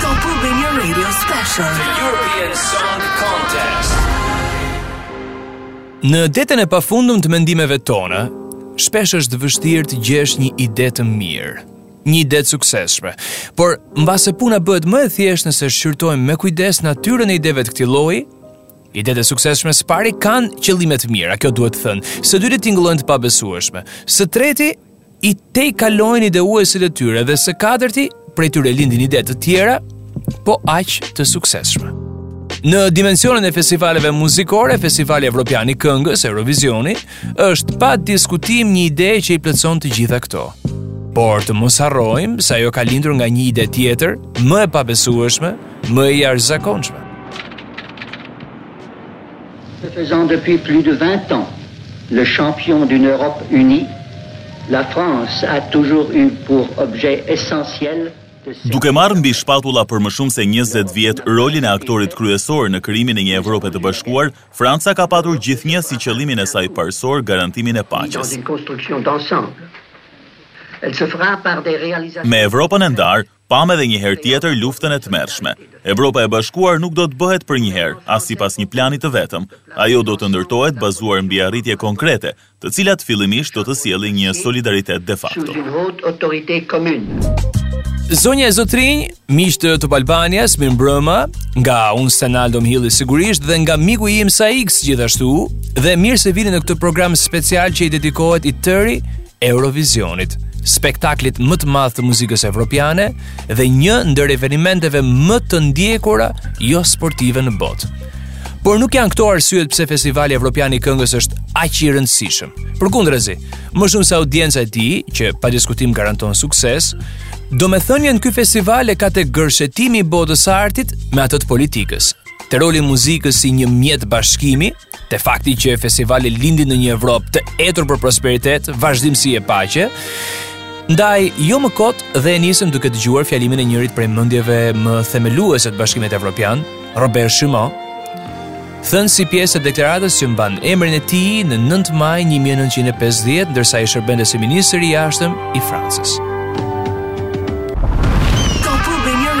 Top Albania Radio Special. The European Song Contest. Në detin e pafundëm të mendimeve tona, shpesh është vështirë të gjesh një ide të mirë, një ide të suksesshme. Por mbase puna bëhet më e thjeshtë nëse shqyrtojmë me kujdes natyrën e ideve të këtij lloji, Idetë e suksesshme së pari kanë qëllime të mira, kjo duhet thënë. Së dyti tingëllojnë të pabesueshme. Së treti i tejkalojnë ideuesit e tyre dhe së katërti prej tyre lindin ide të tjera, po aq të suksesshme. Në dimensionin e festivaleve muzikore, Festivali Evropian i Këngës, Eurovisioni, është pa diskutim një ide që i plotëson të gjitha këto. Por të mos harrojmë se ajo ka lindur nga një ide tjetër, më e pabesueshme, më e jashtëzakonshme. Se faisant depuis plus de vingt ans le champion d'une Europe unie, la France a toujours eu pour objet essentiel de se. Duke marrë mbi shpatulla për më shumë se njëzet vjet rolin e aktorit kryesor në krijimin e një Evrope të bashkuar, Franca ka patur gjithnjë si qëllimin e saj parësor garantimin e paqes. Me Evropën e ndarë, Pamë edhe një herë tjetër luftën e tmerrshme. Evropa e Bashkuar nuk do të bëhet përnjëherë, as sipas një plani të vetëm. Ajo do të ndërtohet bazuar mbi arritje konkrete, të cilat fillimisht do të sjellin një solidaritet de facto. Zonja e zotërinj, miq të Top Albanias, mirëmbrëma nga unë Senaldo Mëhilli sigurisht dhe nga miku im Saix gjithashtu dhe mirë se vini në këtë program special që i dedikohet i tëri Eurovizionit, spektaklit më të madh të muzikës evropiane dhe një ndër evenimenteve më të ndjekura jo sportive në botë. Por nuk janë këto arsyet pse Festivali Evropian i Këngës është aq i rëndësishëm. Përkundrazi, më shumë se audienca e tij, që pa diskutim garanton sukses, domethënien ky festival e ka te gërshetimi i botës së artit me atë të politikës. Te roli i muzikës si një mjet bashkimi, Te fakti që festivali lindi në një Evropë të etur për prosperitet, vazhdimësi e paqe, Ndaj, jo më kot dhe e nisëm duke dëgjuar fjalimin e njërit prej mendjeve më themeluese të bashkimit evropian, Robert Schuman, thënë si pjesë e deklaratës që mban emrin e tij në 9 maj 1950, ndërsa shërbente si ministër i jashtëm i Francës. Top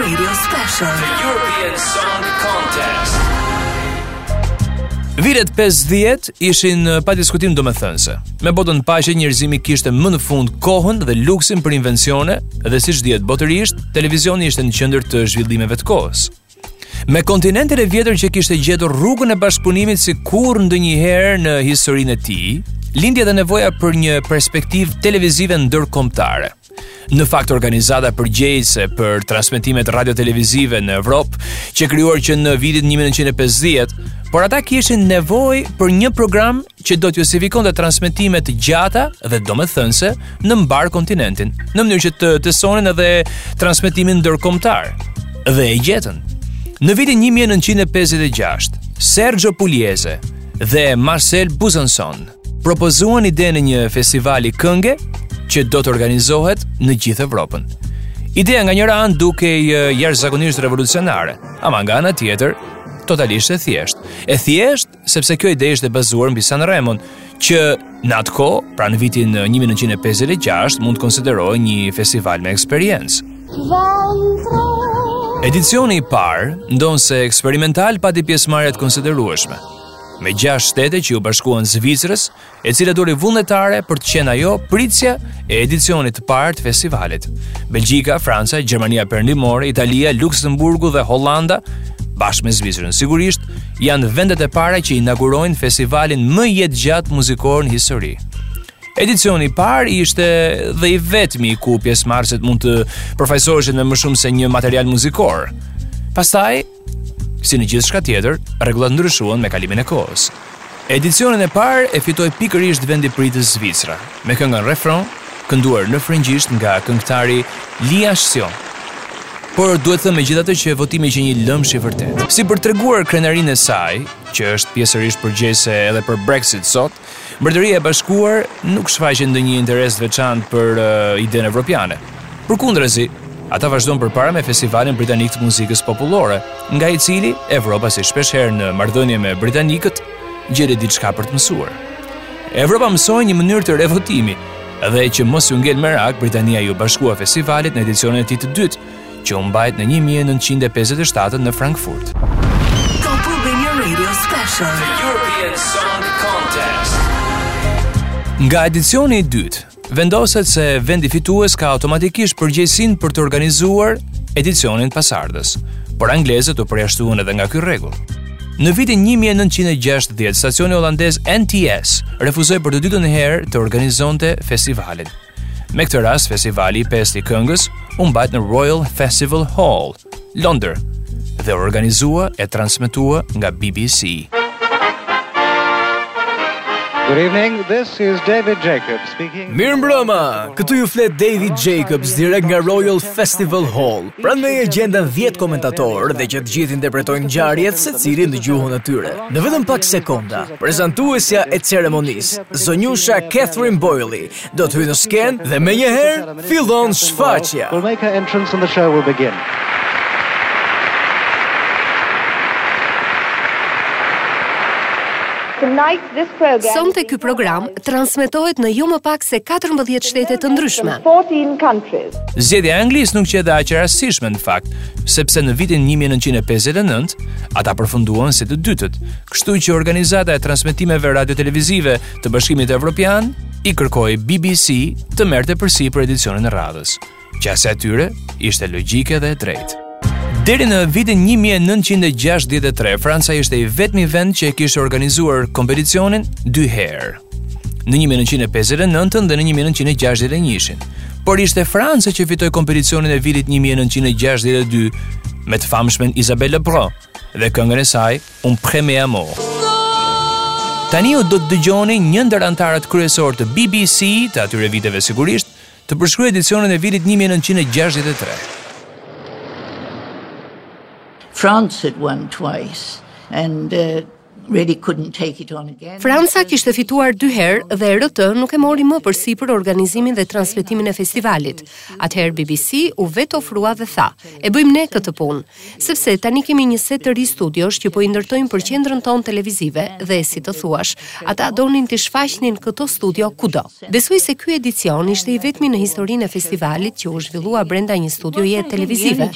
Radio Special European Song Contest. Vitet 50 ishin eh, pa diskutim domethënëse. Me botën në paqe njerëzimi kishte më në fund kohën dhe luksin për invencione dhe siç dihet botërisht, televizioni ishte në qendër të zhvillimeve të kohës. Me kontinentin e vjetër që kishte gjetur rrugën e bashkëpunimit si kurrë ndonjëherë në historinë e tij, lindi edhe nevoja për një perspektivë televizive ndërkombëtare. Në fakt organizata përgjegjëse për transmetimet radio televizive në Evropë, qe krijuar që në vitin 1950, por ata kishin nevojë për një program që do të justifikonte transmetime të gjata dhe domethënëse në mbarë kontinentin, në mënyrë që të testonin edhe transmetimin ndërkombëtar. Dhe e gjetën. Në vitin 1956, Sergio Pugliese dhe Marcel Bezençon propozuan idenë e një festivali kënge që do të organizohet në gjithë Evropën. Ideja nga njëra anë dukej jashtëzakonisht revolucionare, ama nga ana tjetër totalisht e thjeshtë. E thjeshtë sepse kjo ide ishte bazuar mbi San Remon, që në atë kohë, pra në vitin 1956, mund të konsiderohej një festival me eksperiencë. Edicioni i parë, ndonëse eksperimental, pati pjesëmarrje të konsiderueshme. me gjashtë shtete që iu bashkuan Zvicrës, e cila doli vullnetare për të qenë ajo pritësja e edicionit të parë të festivalit. Belgjika, Franca, Gjermania Perëndimore, Italia, Luksemburgu dhe Holanda bashkë me Zvicrën. Sigurisht janë vendet e para që inaugurojnë festivalin më jetëgjatë muzikor në histori. Edicioni i parë ishte dhe i vetmi ku pjesëmarrësit mund të përfaqësoheshin me më shumë se një material muzikor. Pastaj Si në gjithçka tjetër, rregullat ndryshuan me kalimin e kohës. Edicionin e parë e fitoi pikërisht vendi pritës Zvicra, me këngën Refrain, kënduar në frëngjisht nga këngëtarja Lys Assia. Por duhet thënë megjithatë që votimi qe një lëmsh i vërtetë. Si për treguar krenarinë e saj, që është pjesërisht përgjegjëse edhe për Brexit sot, Mbretëria e Bashkuar nuk shfaqi ndonjë interes të veçantë për idenë evropiane. Përkundrazi, ata vazhduan përpara me Festivalin Britanik të Muzikës Popullore, nga i cili Evropa si shpeshherë në marrëdhënie me britanikët gjeti diçka për të mësuar. Evropa mësoi një mënyrë të re votimi, dhe që mos ju ngelë merak, Britania iu bashkua festivalit në edicionin e tij të dytë, që u mbajt në një mijë e nëntëqind e pesëdhjetë e shtatë në Frankfurt. Top Albania Radio Special European Song Contest. Nga edicioni i dytë, vendoset se vendi fitues ka automatikisht përgjegjësinë për të organizuar edicionin pasardhës, por anglezët u përjashtuan edhe nga ky rregull. Në vitin 1960, stacioni holandez NTS refuzoi për të dytën herë të organizonte festivalin. Me këtë rast, festivali i pestë i këngës u mbajt në Royal Festival Hall, Londër, dhe u organizua e transmetua nga BBC. Good evening, this is David Jacobs speaking. Mirë mbrëma, këtu ju flet David Jacobs direkt nga Royal Festival Hall. Pranë meje gjenden 10 komentatorë dhe që të gjithë interpretojnë ngjarjet secili në gjuhën e tyre. Në vetëm pak sekonda, prezantuesja e ceremonisë, zonjusha Catherine Boyle, do të hyjë në skenë dhe menjëherë fillon shfaqja. Will make her entrance and the show will begin. Sonte ky program transmetohet në jo më pak se 14 shtete të ndryshme. Zgjedhja e Anglisë nuk qe edhe aq e rastishme në fakt, sepse në vitin 1959 ata përfunduan si të dytët, kështu që organizata e transmetimeve radio-televizive të Bashkimit Evropian i kërkoi BBC të merrte përsipër edicionin e radhës. Qasja e tyre ishte logjike dhe e drejtë. Deri në vitin 1963, Franca ishte i vetmi vend që e kishte organizuar kompeticionin dy herë, në 1959 dhe në 1961. Por ishte Franca që fitoi kompeticionin e vitit 1962 me të famshmen Isabelle Aubret dhe këngën e saj Un premier amour. Tani ju do të dëgjoni një ndër anëtarët kryesorë të BBC të atyre viteve sigurisht, të përshkruajë edicionin e vitit 1963. France had won twice and uh, really couldn't take it on again. Franca kishte fituar dy herë dhe RT nuk e mori më përsipër organizimin dhe transmetimin e festivalit. Atëherë BBC u vetofrua dhe tha, "E bëjmë ne këtë punë." Sepse tani kemi një set të ri studiosh që po i ndërtojmë për qendrën tonë televizive dhe si të thuash, ata donin t'i shfaqnin këto studio kudo. Besoj se ky edicion ishte i vetmi në historinë e festivalit që u zhvillua brenda një studioje televizive.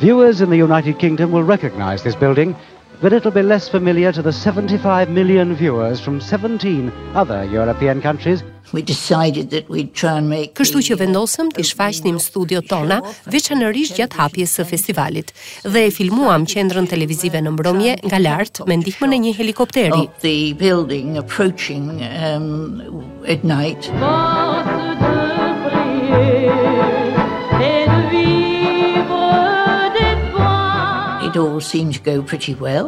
Viewers in the United Kingdom will recognize this building, but it'll be less familiar to the 75 million viewers from 17 other European countries. Kështu që vendosëm t'i shfaqnim studiot tona, veçanërisht gjatë hapjes së festivalit, dhe e filmuam qendrën televizive në mbrëmje nga lart me ndihmën e një helikopteri.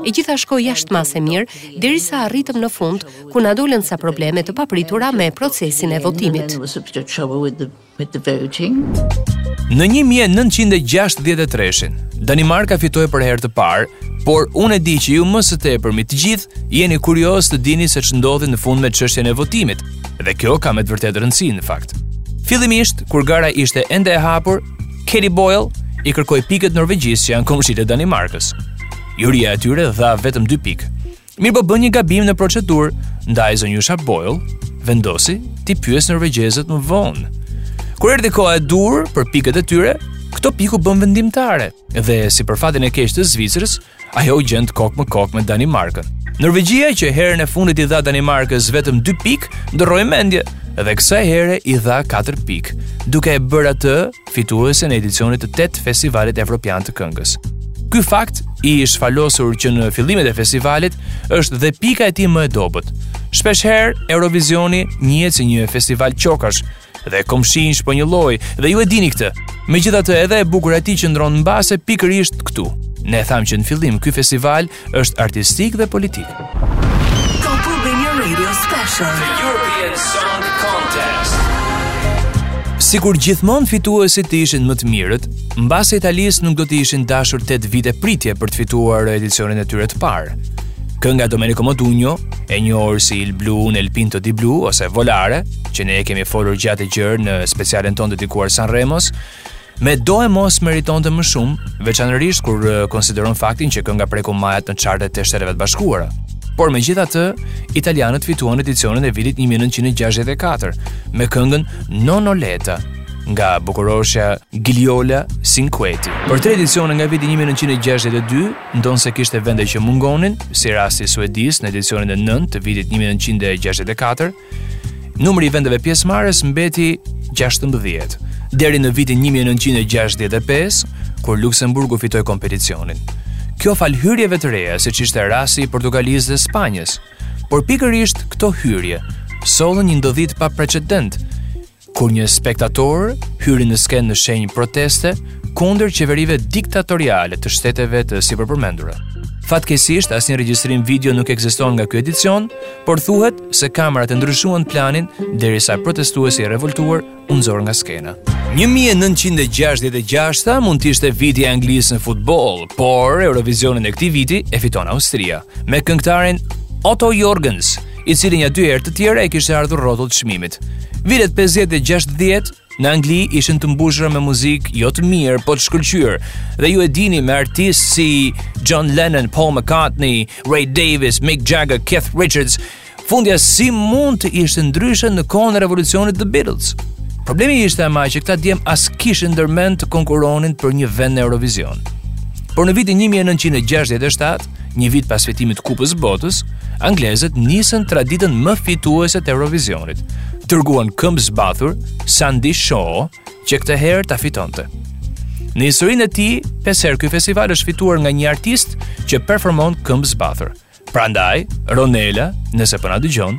E gjitha shkoi jashtë mase mirë, derisa arritëm në fund, ku na dolën ca probleme të papritura me procesin e votimit. Në 1963-shin, Danimarka fitoi për herë të parë, por unë e di që ju më së tepërmi të gjithë jeni kurioz të dini se ç'ndodhi në fund me çështjen e votimit, dhe kjo ka me të vërtetë rëndësi në fakt. Fillimisht, kur gara ishte ende e hapur, Katie Boyle i kërkoi pikët Norvegjisë që janë komshitë e Danimarkës. Juria e tyre dha vetëm 2 pikë. Mirëpo bën një gabim në procedurë, ndaj zonjusha Boyle, vendosi t'i pyesë norvegjezët më vonë. Kur erdhi koha e duhur për pikët e tyre, këto pikë u bënë vendimtare, dhe si për fatin e keq të Zvicrës, ajo u gjend kokë më kokë me Danimarkën. Norvegjia që herën e fundit i dha Danimarkës vetëm 2 pikë, ndërroi mendje dhe kësaj here i dha 4 pikë, duke e bërë atë fituesen e edicionit të 8 të Festivalit Evropian të Këngës. Ky fakt i shfalosur që në fillimet e festivalit është dhe pika e tij më e dobët. Shpesh herë Eurovisioni njihet si një festival qokash dhe komshinjsh po njëlloj dhe ju e dini këtë. Megjithatë edhe e bukura e tij qëndron mbase pikërisht këtu. Ne e thamë që në fillim ky festival Është artistik dhe politik. Top Albania Radio Special. The European Song Contest. Sikur gjithmonë fituesit të ishin më të mirët, mbase Italisë nuk do të ishin dashur 8 vite pritje për të fituar edicionin e tyre të parë. Kënga e Domenico Modugno, e njohur si Il Blu nel Pinto di Blu ose Volare, që ne e kemi folur gjatë e gjerë në specialin tonë dedikuar Sanremos, Medoemos meritonte më shumë, veçanërisht kur konsideron faktin që kënga preku majat në çartet e Shteteve të Bashkuara. Por megjithatë, italianët fituan edicionin e vitit 1964 me këngën Non ho l'età nga bukuroshja Gigliola Cinquetti. Për tre edicione nga viti 1962, ndonëse kishte vende që mungonin, si rasti i Suedisë në edicionin e nëntë të vitit 1964, Numri i vendeve pjesëmarrëse mbeti 16 deri në vitin 1965, kur Luksemburgu fitoi kompeticionin. Kjo falë hyrjeve të reja, siç ishte rasti i Portugalisë dhe Spanjës. Por pikërisht këto hyrje sollën një ndodhi të paprecedent, Kur një spektator hyri në skenë në shenjë proteste kundër qeverive diktatoriale të shteteve të sipërpërmendura. Fatkeqësisht, asnjë regjistrim video nuk ekziston nga ky edicion, por thuhet se kamerat e ndryshuan planin derisa protestuesi i revoltuar u nxor nga skena. 1966 mund të ishte viti i Anglisë në futboll, por Eurovisionin e këtij viti e fiton Austria me këngëtarin Udo Jürgens, i cili nja dy herë të tjera i kishte ardhur rrotull çmimit. Vitet 50 dhe 60 në Angli ishin të mbushura me muzikë jo të mirë, po të shkëlqyer. Dhe ju e dini me artistë si John Lennon, Paul McCartney, Ray Davies, Mick Jagger, Keith Richards, fundja si mund të ishte ndryshe në kohën e revolucionit The Beatles. Problemi ishte ama që këta djem as kishin ndërmend të konkurronin për një vend në Eurovision. Por në vitin 1967, Një vit pas fitimit të Kupës së Botës, anglezët nisën traditën më fituese të Eurovisionit. Dërguan këmbëzbathur Sandie Shaw, që këtë herë ta fitonte. Në historinë e tij, pesë herë ky festival është fituar nga një artist që performon këmbëzbathur. Prandaj, Ronela, nëse po na dëgjon,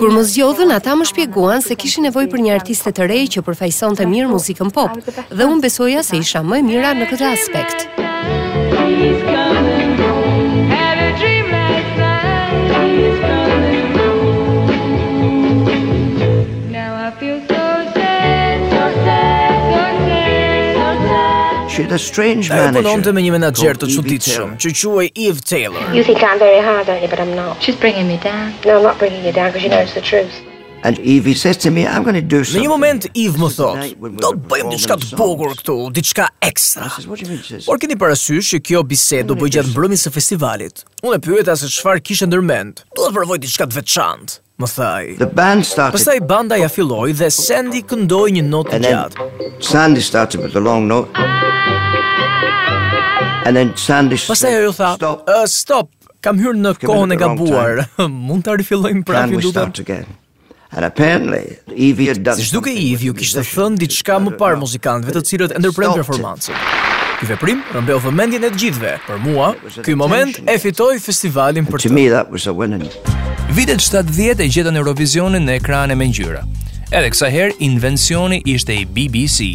Kur më zgjodhën, ata më shpjeguan se kishin nevojë për një artiste të re që përfaqësonte mirë muzikën pop, dhe unë besoja se isha më e mira në këtë aspekt. She had a strange manager. Ajo punonte me një menaxher të çuditshëm që quhej Eve Taylor. You think I'm very hard, but I'm not. She's bringing me down. No, I'm not bringing you down because you know it's the truth. And Eve says to me, I'm going to do something. Në një moment Eve më thotë, do të bëjmë diçka të bukur këtu, diçka ekstra. Por keni parasysh që kjo bisedë u bë gjatë mbrëmjes së festivalit. Unë e pyeta se çfarë kishte ndërmend. Do të provoj diçka të veçantë, më tha ai. The band started. Pastaj banda ia filloi dhe Sandie këndoi një notë të gjatë. Sandie started with a long note. And then Sandie Pastaj ajo tha, stop. Uh, stop. Kam hyrë në kohën e gabuar. Mund ta rifillojmë prapë, ju lutem. And apparently, Eve had done. Siç duket Eve u kishte thënë diçka më parë muzikantëve të cilët e ndërprenë performancën. Ky veprim rrëmbeu vëmendjen e të gjithëve. Për mua, ky moment e fitoi festivalin për të. Vitet 70 e gjetën Eurovisionin në ekrane me ngjyra. Edhe kësaj here, invencioni ishte i BBC.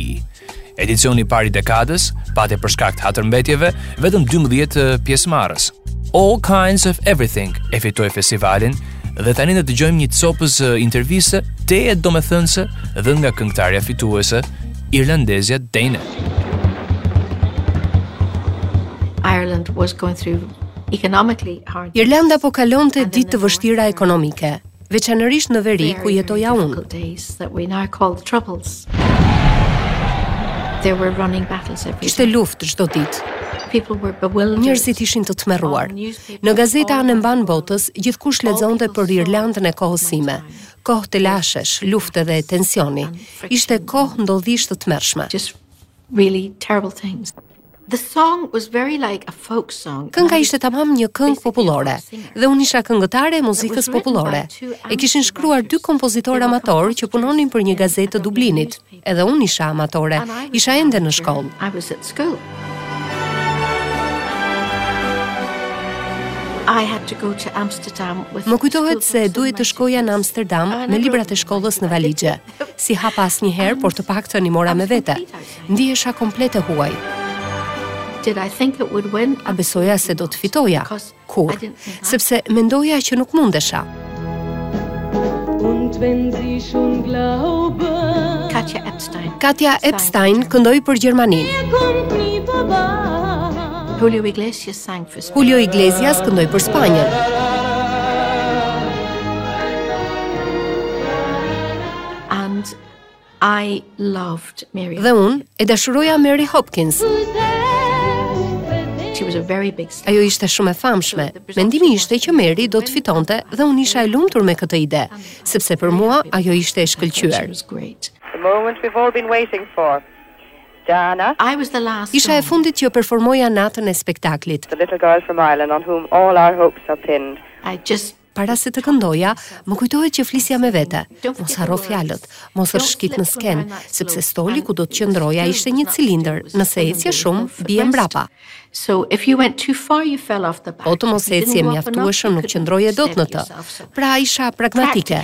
Edicioni i parë i dekadës pati për shkak të hatërmbetjeve vetëm 12 pjesëmarrës. All Kinds of Everything e fitoi festivalin dhe tani do të dëgjojmë një copëz interviste tejet domethënëse dhe nga këngëtarja fituese irlandezja Dana. Ireland was going through economically hard. Irlanda po kalonte ditë të vështira ekonomike. veçanërisht në veri ku jetoja unë. Kishte luftë çdo ditë. Njerëzit ishin të tmerruar. Në gazeta anembanë botës, gjithkush lexonte për Irlandën e kohës sime. Kohë telashesh, lufte dhe tensioni. Ishte kohë ndodhish të tmerrshme. The song was very like a folk song. Kënga ishte tamam një këngë popullore dhe unë isha këngëtare e muzikës popullore. E kishin shkruar dy kompozitorë amatorë që punonin për një gazetë të Dublinit. Edhe unë isha amatore, isha ende në shkollë. I was at school. I had to go to Amsterdam with Më kujtohet se duhej të shkoja në Amsterdam me librat e shkollës në valixhe. S'i hapa asnjëherë, por të paktën i mora me vete. Ndihesha komplet e huaj. Did I think it would win? A besoja se do të fitoja? Kurrë! Sepse mendoja që nuk mundesha. Und wenn sie schon glaube Katja Ebstein. Katja Ebstein këndoi për Gjermaninë. Julio Iglesias sang for Spain. Julio Iglesias këndoi për Spanjën. And I loved Mary. Dhe unë e dashuroja Mary Hopkins. She was a very big star. Ajo ishte shumë e famshme. Mendimi ishte që Mary do të fitonte dhe unë isha e lumtur me këtë ide, sepse për mua ajo ishte e shkëlqyer. The moment we've all been waiting for. Dana. I was the last. Isha e fundit që performoja natën e spektaklit. The little girl from Ireland on whom all our hopes are pinned. I just Para se të këndoja, më kujtohet që flisja me vete, mos harro fjalët, mos rrëshqit në skenë, sepse stoli ku do të qëndroja ishte një cilindër, nëse ecje shumë, bije mbrapa. Po të mos ecje mjaftueshëm nuk qëndroje dot në të. Pra isha pragmatike.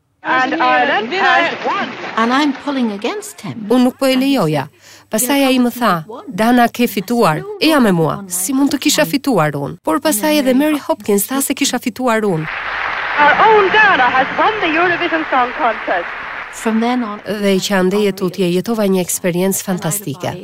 And Ireland has won. And I'm pulling against him. Unë nuk po e lejoja. Pastaj ai më tha, Dana ke fituar. Eja me mua. Si mund të kisha fituar unë? Por pastaj edhe Mary Hopkins tha se kisha fituar unë. Our own Dana has won the Eurovision Song Contest. From then on, dhe që andej e tutje jetova një eksperiencë fantastike.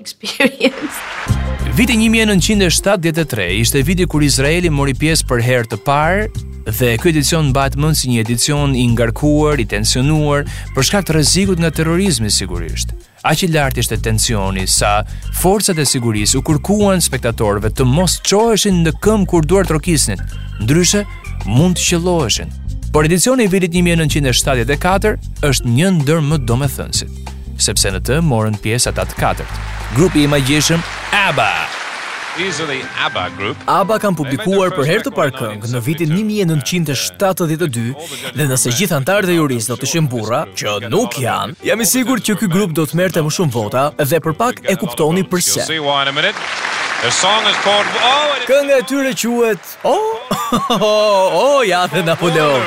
Viti 1973 ishte viti kur Izraeli mori pjesë për herë të parë Dhe ky edicion mbahet mend si një edicion i ngarkuar, i tensionuar për shkak të rrezikut nga terrorizmi sigurisht. Aq i lartë ishte tensioni sa forcat e sigurisë u kërkuan spektatorëve të mos çoheshin në këmbë kur duartrokisnin, ndryshe mund të qëlloheshin. Por edicioni i vitit 1974 është një ndër më domethënësit. sepse në të morën pjesë ata të katërt, grupi i magjishëm ABBA! ABBA kanë publikuar për herë të parë këngë në vitin një mijë e nëntëqind e shtatëdhjetë e dy dhe nëse gjithë anëtarët e jurisë do të ishin burra, që nuk janë, jam i sigurt që ky grup do të merrte më shumë vota dhe për pak e kuptoni përse. Kënga e tyre quhet Oh, oh, oh, ja dhe Napoleon.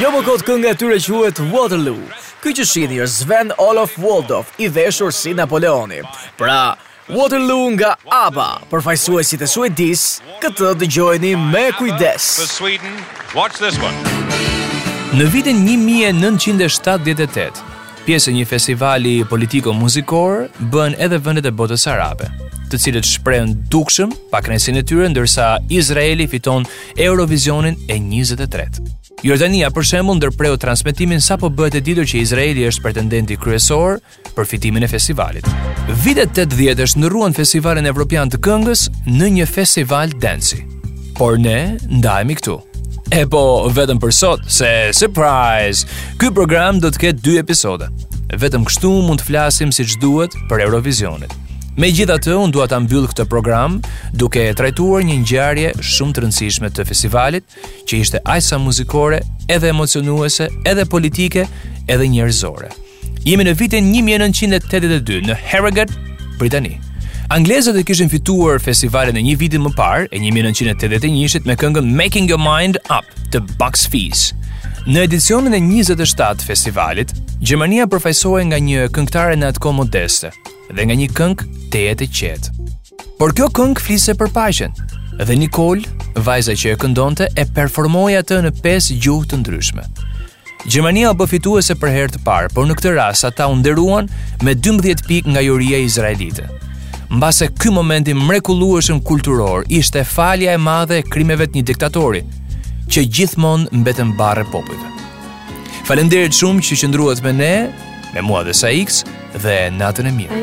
Jo më kot kënga e tyre quhet Waterloo. Ky që shihni është Sven Olof Walldoff, i veshur si Napoleoni. Pra, Waterloo nga ABBA, përfaqësuesit e Suedisë, këtë dëgjojeni me kujdes. Në vitin 1978, Pjesë e një festivali politiko-muzikor bëhen edhe vendet e botës arabe, të cilët shprehen dukshëm pakënaqësinë e tyre ndërsa Izraeli fiton Eurovisionin e 23. Jordania për shembull ndërpreu transmetimin sapo bëhet e ditur që Izraeli është pretendenti kryesor për fitimin e festivalit. Vitet 80 e shndërruan Festivalin Evropian të Këngës në një festival dance. Por ne ndahemi këtu. E po, vetëm për sot, se surprise, ky program do të ketë dy episode. Vetëm kështu mund të flasim siç duhet për Eurovisionin. Megjithatë, unë dua ta mbyll këtë program duke e trajtuar një ngjarje shumë të rëndësishme të festivalit, që ishte aq sa muzikore edhe emocionuese, edhe politike, edhe njerëzore. Jemi në vitin 1982 në Harrogate, Britani. Anglezët e kishin fituar festivalin e një viti më parë, e 1981-shit me këngën Making Your Mind Up të Bucks Fizz. Në edicionin e 27 të festivalit, Gjermania përfaqësohej nga një këngëtare në atë kohë modeste dhe nga një këngë tejet e qetë. Por kjo këngë fliste për paqen, dhe Nicole, vajza që e këndonte, e performoi atë në pesë gjuhë të ndryshme. Gjermania u bë fituese për herë të parë, por në këtë rast ata u nderuan me 12 pikë nga juria izraelite. Mbase ky moment i mrekullueshëm kulturor ishte falja e madhe e krimeve të një diktatori, që gjithmonë mbeten barrë e popujve. Faleminderit shumë që qëndruat me ne, me mua dhe Saix dhe natën e mirë.